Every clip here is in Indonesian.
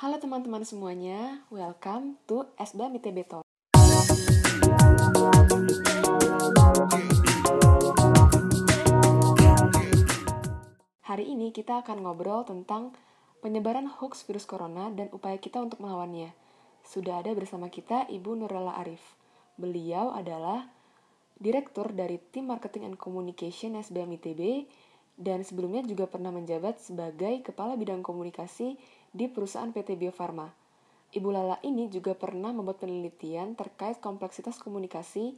Halo teman-teman semuanya, welcome to SBM ITB Talk. Hari ini kita akan ngobrol tentang penyebaran hoax virus corona dan upaya kita untuk melawannya. Sudah ada bersama kita Ibu Nurella Arif. Beliau adalah Direktur dari Tim Marketing and Communication SBM ITB dan sebelumnya juga pernah menjabat sebagai Kepala Bidang Komunikasi di perusahaan PT Bio Farma. Ibu Lala ini juga pernah membuat penelitian terkait kompleksitas komunikasi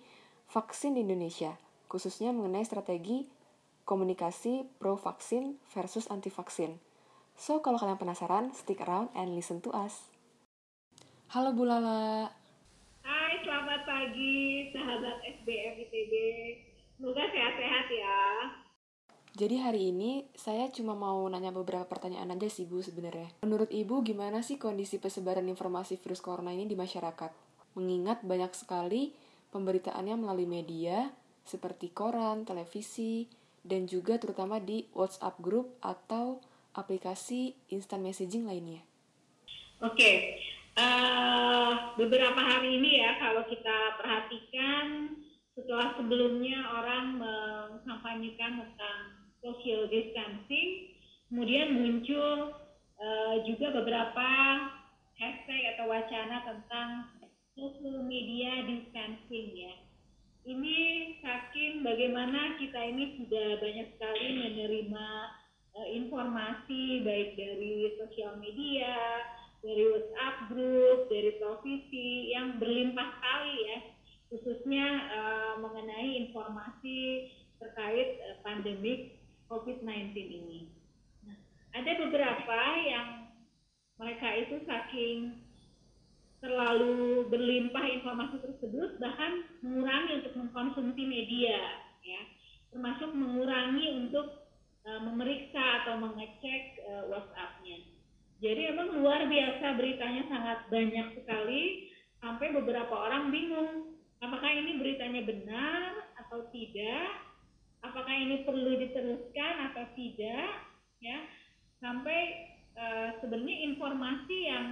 vaksin di Indonesia, khususnya mengenai strategi komunikasi pro-vaksin versus anti-vaksin. So, kalau kalian penasaran, stick around and listen to us. Halo Bu Lala. Hai, selamat pagi sahabat SBM ITB. Semoga sehat-sehat ya. Jadi hari ini saya cuma mau nanya beberapa pertanyaan aja sih Bu sebenarnya. Menurut Ibu gimana sih kondisi persebaran informasi virus corona ini di masyarakat? Mengingat banyak sekali pemberitaannya melalui media seperti koran, televisi, dan juga terutama di WhatsApp group atau aplikasi instant messaging lainnya. Oke, uh, beberapa hari ini ya kalau kita perhatikan setelah sebelumnya orang mengkampanyekan tentang social distancing, kemudian muncul uh, juga beberapa hashtag atau wacana tentang social media distancing ya. Ini saking bagaimana kita ini sudah banyak sekali menerima uh, informasi baik dari sosial media, dari WhatsApp group, dari televisi yang berlimpah sekali ya, khususnya uh, mengenai informasi terkait uh, pandemik COVID-19 ini. Nah, ada beberapa yang mereka itu saking terlalu berlimpah informasi tersebut bahkan mengurangi untuk mengkonsumsi media ya termasuk mengurangi untuk uh, memeriksa atau mengecek uh, WhatsApp-nya. Jadi memang luar biasa beritanya sangat banyak sekali sampai beberapa orang bingung apakah ini beritanya benar atau tidak apakah ini perlu diteruskan atau tidak ya sampai uh, sebenarnya informasi yang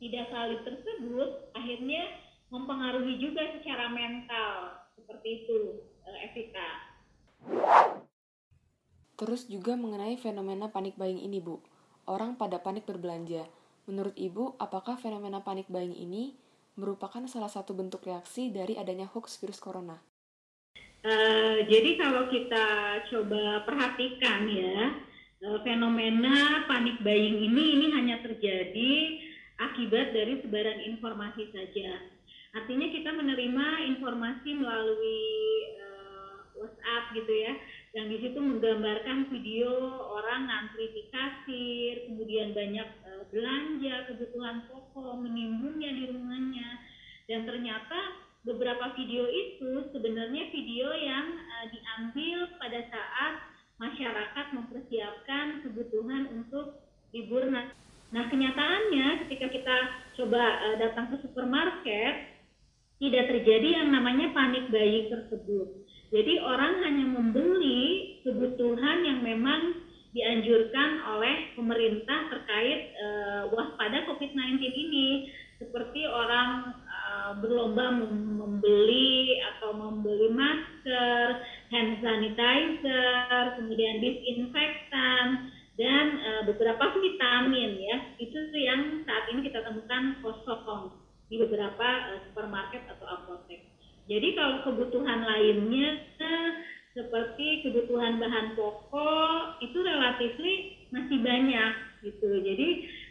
tidak valid tersebut akhirnya mempengaruhi juga secara mental seperti itu uh, Evita. Terus juga mengenai fenomena panik buying ini, Bu. Orang pada panik berbelanja. Menurut Ibu, apakah fenomena panik buying ini merupakan salah satu bentuk reaksi dari adanya hoax virus corona? Uh, jadi kalau kita coba perhatikan ya, uh, fenomena panik buying ini ini hanya terjadi akibat dari sebaran informasi saja. Artinya kita menerima informasi melalui uh, WhatsApp gitu ya, yang di situ menggambarkan video orang ngantri di kasir, kemudian banyak uh, belanja kebutuhan pokok menimbunnya di rumahnya, dan ternyata beberapa video itu sebenarnya video yang uh, diambil pada saat masyarakat mempersiapkan kebutuhan untuk libur. Nah, kenyataannya ketika kita coba uh, datang ke supermarket tidak terjadi yang namanya panik buying tersebut. Jadi orang hanya membeli kebutuhan yang memang dianjurkan oleh pemerintah terkait uh, waspada COVID-19 ini seperti orang uh, berlomba membeli atau membeli masker, hand sanitizer, kemudian disinfektan dan uh, beberapa vitamin ya. Itu yang saat ini kita temukan kosong di beberapa uh, supermarket atau apotek. Jadi kalau kebutuhan lainnya seperti kebutuhan bahan pokok itu relatif masih banyak gitu. Jadi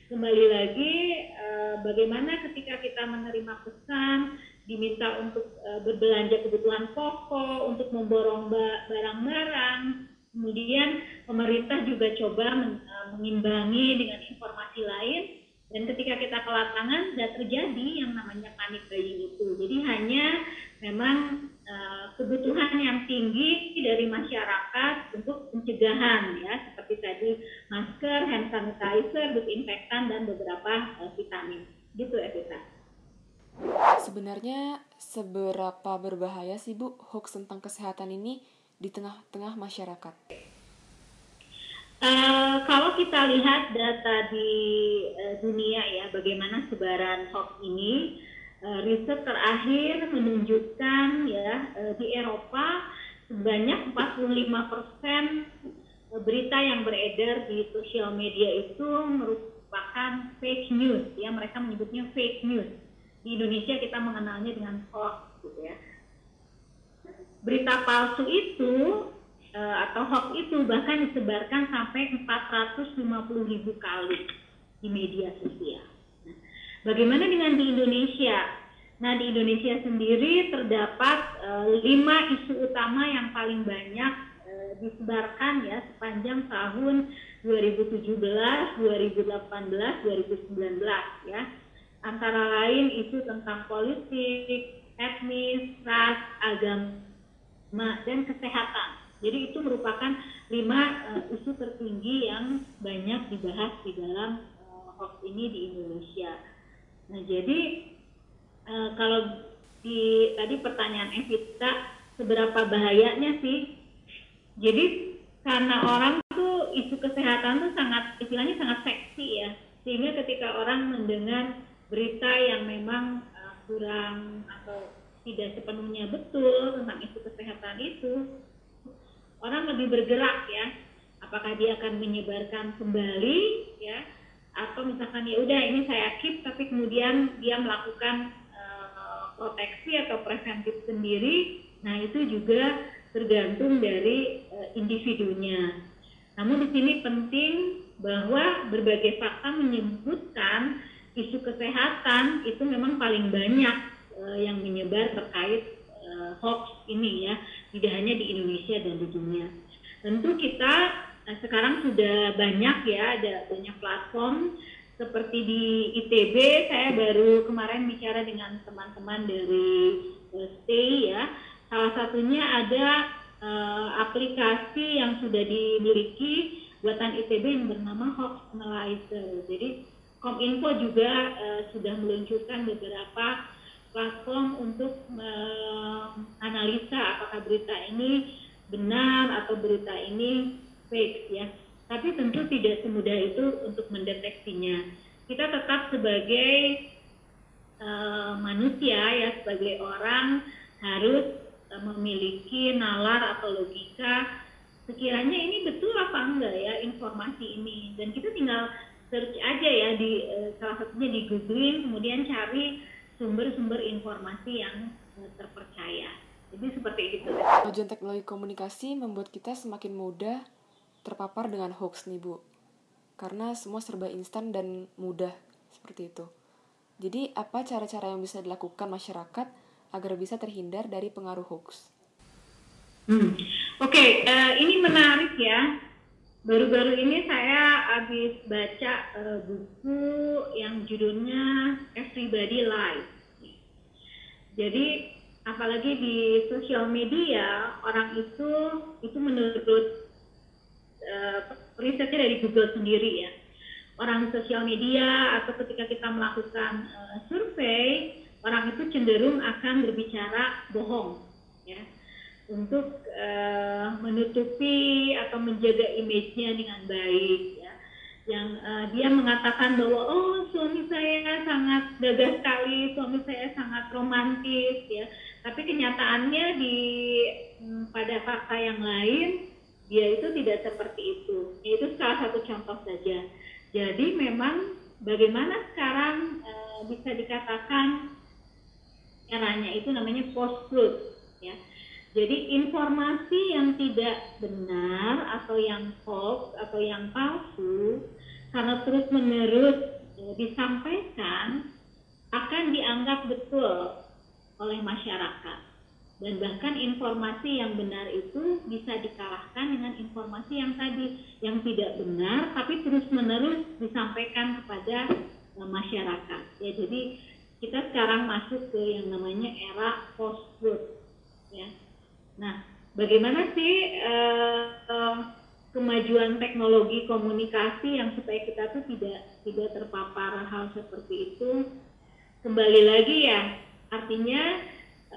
kembali lagi eh, bagaimana ketika kita menerima pesan diminta untuk eh, berbelanja kebutuhan pokok untuk memborong barang-barang kemudian pemerintah juga coba eh, mengimbangi dengan informasi lain dan ketika kita ke lapangan tidak terjadi yang namanya panik buying itu. Jadi hanya memang kebutuhan yang tinggi dari masyarakat untuk pencegahan ya seperti tadi masker, hand sanitizer, disinfektan dan beberapa uh, vitamin. Gitu Evita. Sebenarnya seberapa berbahaya sih Bu hoax tentang kesehatan ini di tengah-tengah masyarakat? Uh, kalau kita lihat data di uh, dunia ya, bagaimana sebaran hoax ini, uh, riset terakhir menunjukkan ya uh, di Eropa sebanyak 45 persen berita yang beredar di sosial media itu merupakan fake news ya, mereka menyebutnya fake news. Di Indonesia kita mengenalnya dengan hoax gitu ya. Berita palsu itu uh, atau hoax itu bahkan disebarkan sampai 450 ribu kali di media sosial. Nah, bagaimana dengan di Indonesia? Nah di Indonesia sendiri terdapat uh, lima isu utama yang paling banyak disebarkan ya sepanjang tahun 2017, 2018, 2019 ya. Antara lain isu tentang politik, etnis, ras, agama, dan kesehatan. Jadi itu merupakan lima uh, isu tertinggi yang banyak dibahas di dalam uh, hoax ini di Indonesia. Nah jadi uh, kalau di tadi pertanyaan Evita seberapa bahayanya sih? Jadi karena orang tuh isu kesehatan tuh sangat istilahnya sangat seksi ya, sehingga ketika orang mendengar berita yang memang uh, kurang atau tidak sepenuhnya betul tentang isu kesehatan itu orang lebih bergerak ya. Apakah dia akan menyebarkan kembali ya? Atau misalkan ya udah ini saya keep tapi kemudian dia melakukan uh, proteksi atau preventif sendiri. Nah itu juga tergantung dari uh, individunya namun di sini penting bahwa berbagai fakta menyebutkan isu kesehatan itu memang paling banyak uh, yang menyebar terkait uh, hoax ini ya tidak hanya di Indonesia dan di dunia. Tentu kita eh, sekarang sudah banyak ya, ada banyak platform seperti di ITB saya baru kemarin bicara dengan teman-teman dari uh, Stay ya. Salah satunya ada uh, aplikasi yang sudah dimiliki buatan ITB yang bernama Hoax Analyzer. Jadi Kominfo juga uh, sudah meluncurkan beberapa platform untuk menganalisa apakah berita ini benar atau berita ini fake ya. Tapi tentu tidak semudah itu untuk mendeteksinya. Kita tetap sebagai uh, manusia ya sebagai orang harus memiliki nalar atau logika sekiranya ini betul apa enggak ya informasi ini dan kita tinggal search aja ya di uh, salah satunya di googling kemudian cari sumber-sumber informasi yang eh, terpercaya. Jadi seperti itu. Kemajuan teknologi komunikasi membuat kita semakin mudah terpapar dengan hoax nih Bu. Karena semua serba instan dan mudah seperti itu. Jadi apa cara-cara yang bisa dilakukan masyarakat agar bisa terhindar dari pengaruh hoax? Hmm. Oke, okay, uh, eh, ini menarik ya. Baru-baru ini saya habis baca uh, buku yang judulnya Everybody Lies. Jadi apalagi di sosial media orang itu itu menurut uh, risetnya dari Google sendiri ya. Orang sosial media atau ketika kita melakukan uh, survei, orang itu cenderung akan berbicara bohong ya untuk uh, menutupi atau menjaga image-nya dengan baik ya. Yang uh, dia mengatakan bahwa oh suami saya sangat gagah sekali, suami saya sangat romantis ya. Tapi kenyataannya di hmm, pada fakta yang lain dia itu tidak seperti itu. Itu salah satu contoh saja. Jadi memang bagaimana sekarang uh, bisa dikatakan caranya itu namanya post truth ya. Jadi informasi yang tidak benar atau yang hoax atau yang palsu karena terus menerus ya, disampaikan akan dianggap betul oleh masyarakat. Dan bahkan informasi yang benar itu bisa dikalahkan dengan informasi yang tadi yang tidak benar tapi terus menerus disampaikan kepada uh, masyarakat. Ya jadi kita sekarang masuk ke yang namanya era post truth ya Nah, bagaimana sih uh, uh, kemajuan teknologi komunikasi yang supaya kita tuh tidak tidak terpapar hal seperti itu? Kembali lagi ya, artinya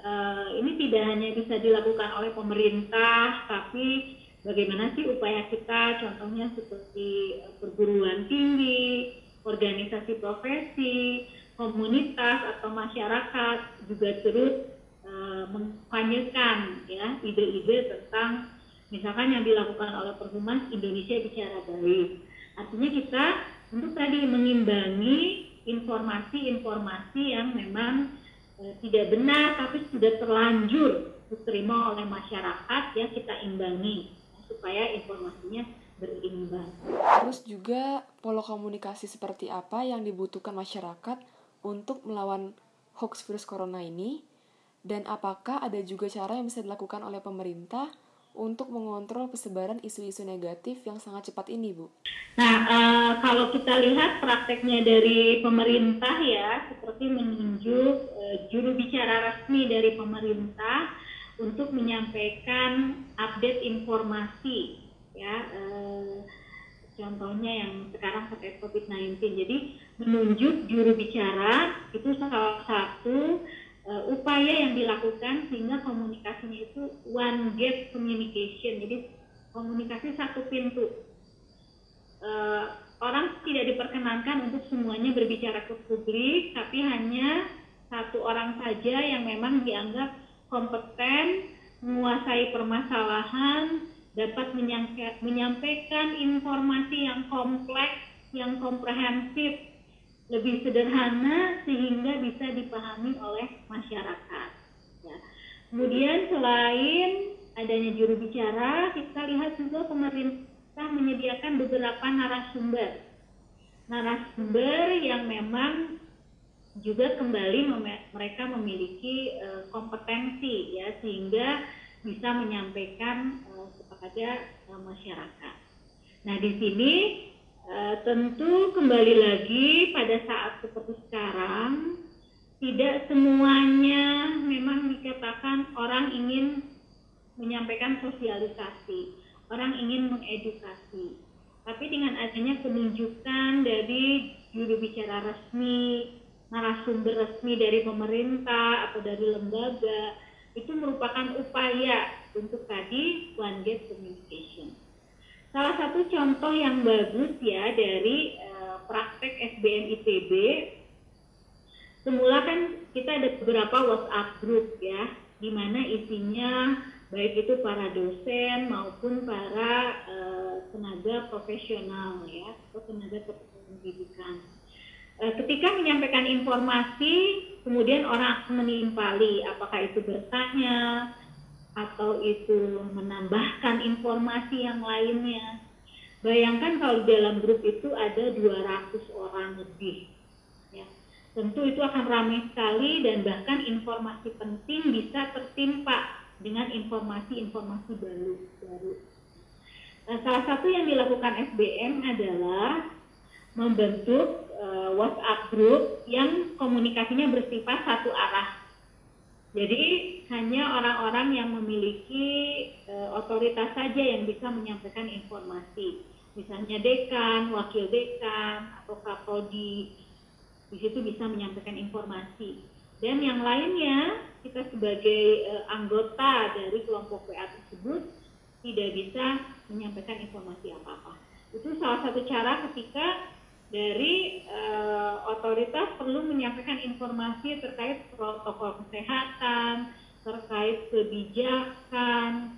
uh, ini tidak hanya bisa dilakukan oleh pemerintah, tapi bagaimana sih upaya kita contohnya seperti perguruan tinggi, organisasi profesi, komunitas atau masyarakat juga terus uh, mengkampanyekan ya ide-ide tentang misalkan yang dilakukan oleh Perhumas Indonesia bicara baik. Artinya kita untuk tadi mengimbangi informasi-informasi yang memang uh, tidak benar tapi sudah terlanjur diterima oleh masyarakat ya kita imbangi supaya informasinya berimbang. Terus juga pola komunikasi seperti apa yang dibutuhkan masyarakat untuk melawan hoax virus corona ini dan apakah ada juga cara yang bisa dilakukan oleh pemerintah untuk mengontrol persebaran isu-isu negatif yang sangat cepat ini, Bu? Nah, uh, kalau kita lihat prakteknya dari pemerintah ya, seperti menunjuk uh, juru bicara resmi dari pemerintah untuk menyampaikan update informasi ya eh, contohnya yang sekarang terkait COVID-19 jadi menunjuk juru bicara itu salah satu uh, upaya yang dilakukan sehingga komunikasinya itu one gate communication. Jadi komunikasi satu pintu. Uh, orang tidak diperkenankan untuk semuanya berbicara ke publik tapi hanya satu orang saja yang memang dianggap kompeten, menguasai permasalahan, dapat menyampaikan informasi yang kompleks, yang komprehensif, lebih sederhana sehingga bisa dipahami oleh masyarakat. Ya. Kemudian selain adanya juru bicara, kita lihat juga pemerintah menyediakan beberapa narasumber. Narasumber yang memang juga kembali mereka memiliki uh, kompetensi ya sehingga bisa menyampaikan kepada uh, masyarakat. Nah di sini uh, tentu kembali lagi pada saat seperti sekarang tidak semuanya memang dikatakan orang ingin menyampaikan sosialisasi, orang ingin mengedukasi. Tapi dengan adanya penunjukan dari juru bicara resmi narasumber resmi dari pemerintah atau dari lembaga itu merupakan upaya untuk tadi one gate communication. Salah satu contoh yang bagus ya dari uh, praktek SBM ITB, semula kan kita ada beberapa WhatsApp group ya, di mana isinya baik itu para dosen maupun para uh, tenaga profesional ya atau tenaga pendidikan Eh, ketika menyampaikan informasi, kemudian orang menimpali apakah itu bertanya atau itu menambahkan informasi yang lainnya. Bayangkan kalau dalam grup itu ada 200 orang lebih. Ya. Tentu itu akan ramai sekali dan bahkan informasi penting bisa tertimpa dengan informasi-informasi baru. baru. Nah, salah satu yang dilakukan SBM adalah membentuk uh, WhatsApp group yang komunikasinya bersifat satu arah. Jadi hanya orang-orang yang memiliki uh, otoritas saja yang bisa menyampaikan informasi. Misalnya dekan, wakil dekan, atau kaprodi, di situ bisa menyampaikan informasi. Dan yang lainnya, kita sebagai uh, anggota dari kelompok WA tersebut tidak bisa menyampaikan informasi apa-apa. Itu salah satu cara ketika dari uh, otoritas perlu menyampaikan informasi terkait protokol kesehatan, terkait kebijakan,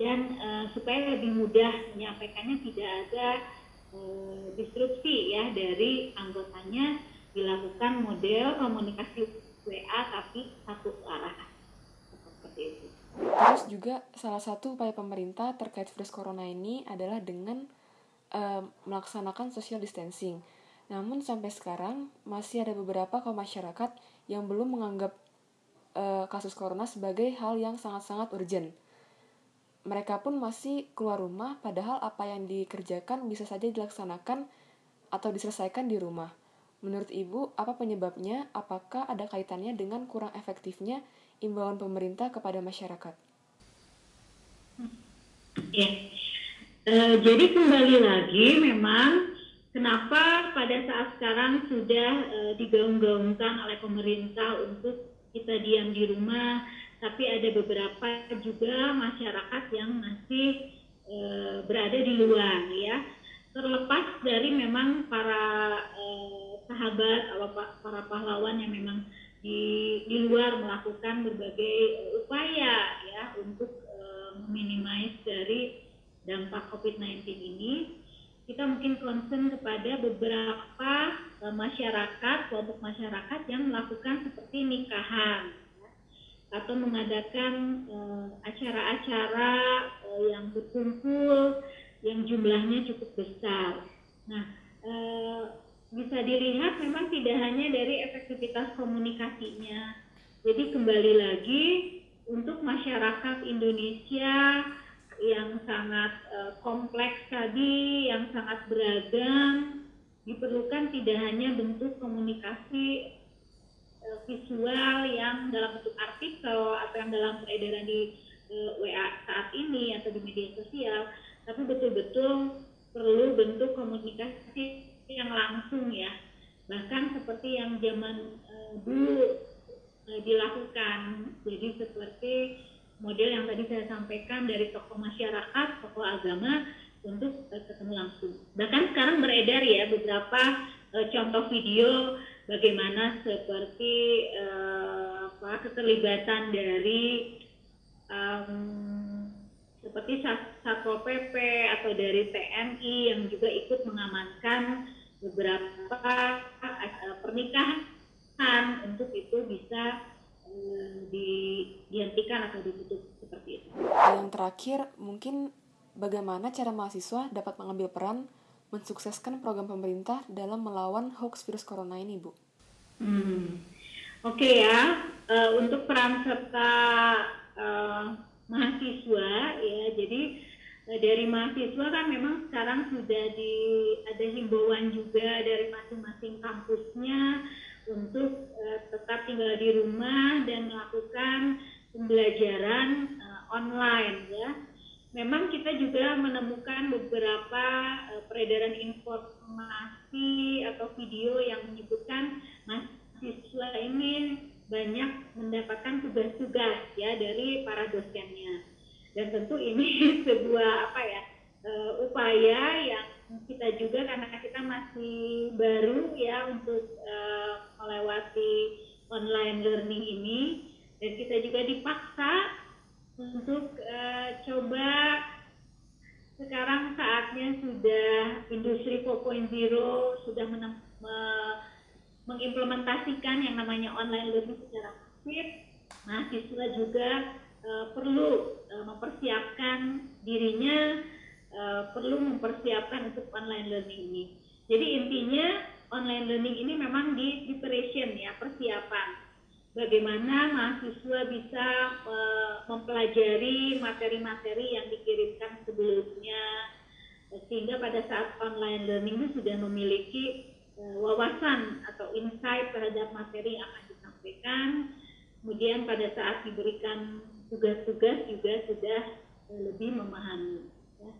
dan uh, supaya lebih mudah menyampaikannya tidak ada uh, disrupsi ya dari anggotanya dilakukan model komunikasi WA tapi satu arah seperti itu. Terus juga salah satu upaya pemerintah terkait virus corona ini adalah dengan uh, melaksanakan social distancing. Namun sampai sekarang masih ada beberapa kaum masyarakat yang belum menganggap uh, kasus corona sebagai hal yang sangat-sangat urgent. Mereka pun masih keluar rumah padahal apa yang dikerjakan bisa saja dilaksanakan atau diselesaikan di rumah. Menurut Ibu, apa penyebabnya? Apakah ada kaitannya dengan kurang efektifnya imbauan pemerintah kepada masyarakat? Ya, E, jadi kembali lagi memang kenapa pada saat sekarang sudah e, digaung-gaungkan oleh pemerintah untuk kita diam di rumah, tapi ada beberapa juga masyarakat yang masih uh, berada di luar ya. Terlepas dari memang para uh, sahabat atau para pahlawan yang memang di, di luar melakukan berbagai upaya ya untuk uh, meminimais dari dampak COVID-19 ini kita mungkin concern kepada beberapa uh, masyarakat kelompok masyarakat yang melakukan seperti nikahan ya, atau mengadakan acara-acara uh, yang berkumpul yang jumlahnya cukup besar. Nah, bisa dilihat memang tidak hanya dari efektivitas komunikasinya. Jadi kembali lagi untuk masyarakat Indonesia yang sangat e, kompleks tadi, yang sangat beragam, diperlukan tidak hanya bentuk komunikasi e, visual yang dalam bentuk artikel atau yang dalam peredaran di e, WA saat ini atau di media sosial, tapi betul-betul perlu bentuk komunikasi yang langsung ya. Bahkan seperti yang zaman uh, dulu uh, dilakukan. Jadi seperti model yang tadi saya sampaikan dari tokoh masyarakat tokoh agama untuk uh, ketemu langsung. Bahkan sekarang beredar ya beberapa uh, contoh video bagaimana seperti uh, apa keterlibatan dari um, seperti Satpol PP atau dari TNI yang juga ikut mengamankan beberapa eh, pernikahan untuk itu bisa eh, dihentikan atau ditutup seperti itu. Yang terakhir, mungkin bagaimana cara mahasiswa dapat mengambil peran mensukseskan program pemerintah dalam melawan hoax virus corona ini, Bu? Hmm. Oke okay ya, uh, untuk peran serta uh, mahasiswa ya jadi eh, dari mahasiswa kan memang sekarang sudah di ada himbauan juga dari masing-masing kampusnya untuk uh, tetap tinggal di rumah dan melakukan pembelajaran uh, online ya. Memang kita juga menemukan beberapa uh, peredaran informasi atau video yang menyebutkan mahasiswa ini banyak mendapatkan tugas-tugas ya dari para dosennya dan tentu ini sebuah apa ya uh, upaya yang kita juga karena kita masih baru ya untuk uh, melewati online learning ini dan kita juga dipaksa untuk uh, coba sekarang saatnya sudah industri 4.0 sudah menem, mengimplementasikan yang namanya online learning secara masif, mahasiswa juga uh, perlu uh, mempersiapkan dirinya, uh, perlu mempersiapkan untuk online learning ini. Jadi intinya online learning ini memang di preparation ya, persiapan. Bagaimana mahasiswa bisa uh, mempelajari materi-materi yang dikirimkan sebelumnya, sehingga pada saat online learning itu sudah memiliki Eh, wawasan atau insight terhadap materi yang akan disampaikan. Kemudian pada saat diberikan tugas-tugas juga sudah eh, lebih memahami. Ya.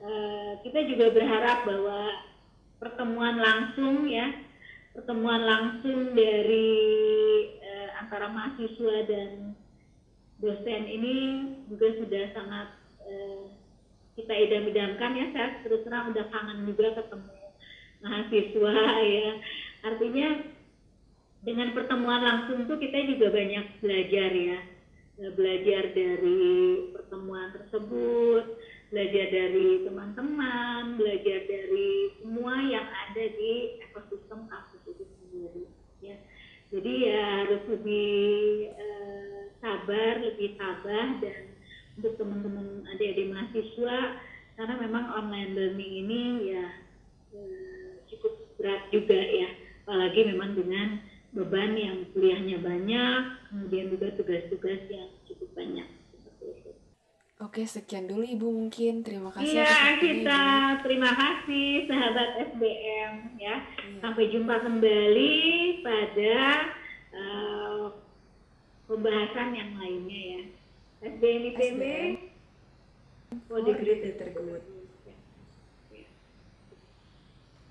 Eh, kita juga berharap bahwa pertemuan langsung ya, pertemuan langsung dari antara mahasiswa dan dosen ini juga sudah sangat kita idam-idamkan ya. Saya terus terang udah kangen juga ketemu mahasiswa ya. Artinya dengan pertemuan langsung tuh kita juga banyak belajar ya. Belajar dari pertemuan tersebut belajar dari teman-teman belajar dari semua yang ada di ekosistem kampus itu sendiri ya. Jadi ya harus lebih uh, sabar lebih tabah dan untuk teman-teman adik-adik mahasiswa karena memang online learning ini ya uh, berat juga ya. Apalagi memang dengan beban yang kuliahnya banyak kemudian juga tugas-tugas yang cukup banyak Oke, sekian dulu Ibu mungkin. Terima kasih. Iya, kita terima kasih sahabat SBM ya. ya. Sampai jumpa kembali pada uh, pembahasan yang lainnya ya. SBM IPB. For the greater good.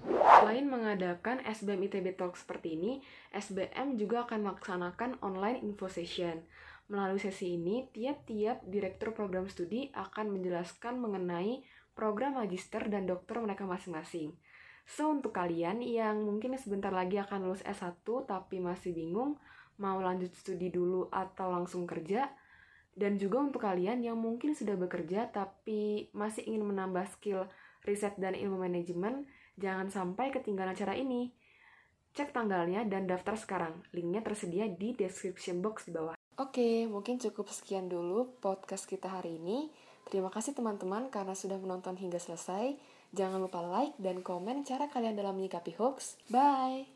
Selain mengadakan SBM ITB Talk seperti ini, SBM juga akan melaksanakan online info session. Melalui sesi ini, tiap-tiap direktur program studi akan menjelaskan mengenai program magister dan dokter mereka masing-masing. So, untuk kalian yang mungkin sebentar lagi akan lulus S1 tapi masih bingung mau lanjut studi dulu atau langsung kerja, dan juga untuk kalian yang mungkin sudah bekerja tapi masih ingin menambah skill riset dan ilmu manajemen, jangan sampai ketinggalan acara ini. Cek tanggalnya dan daftar sekarang. Linknya tersedia di description box di bawah. Oke, mungkin cukup sekian dulu podcast kita hari ini. Terima kasih teman-teman karena sudah menonton hingga selesai. Jangan lupa like dan komen cara kalian dalam menyikapi hoax. Bye!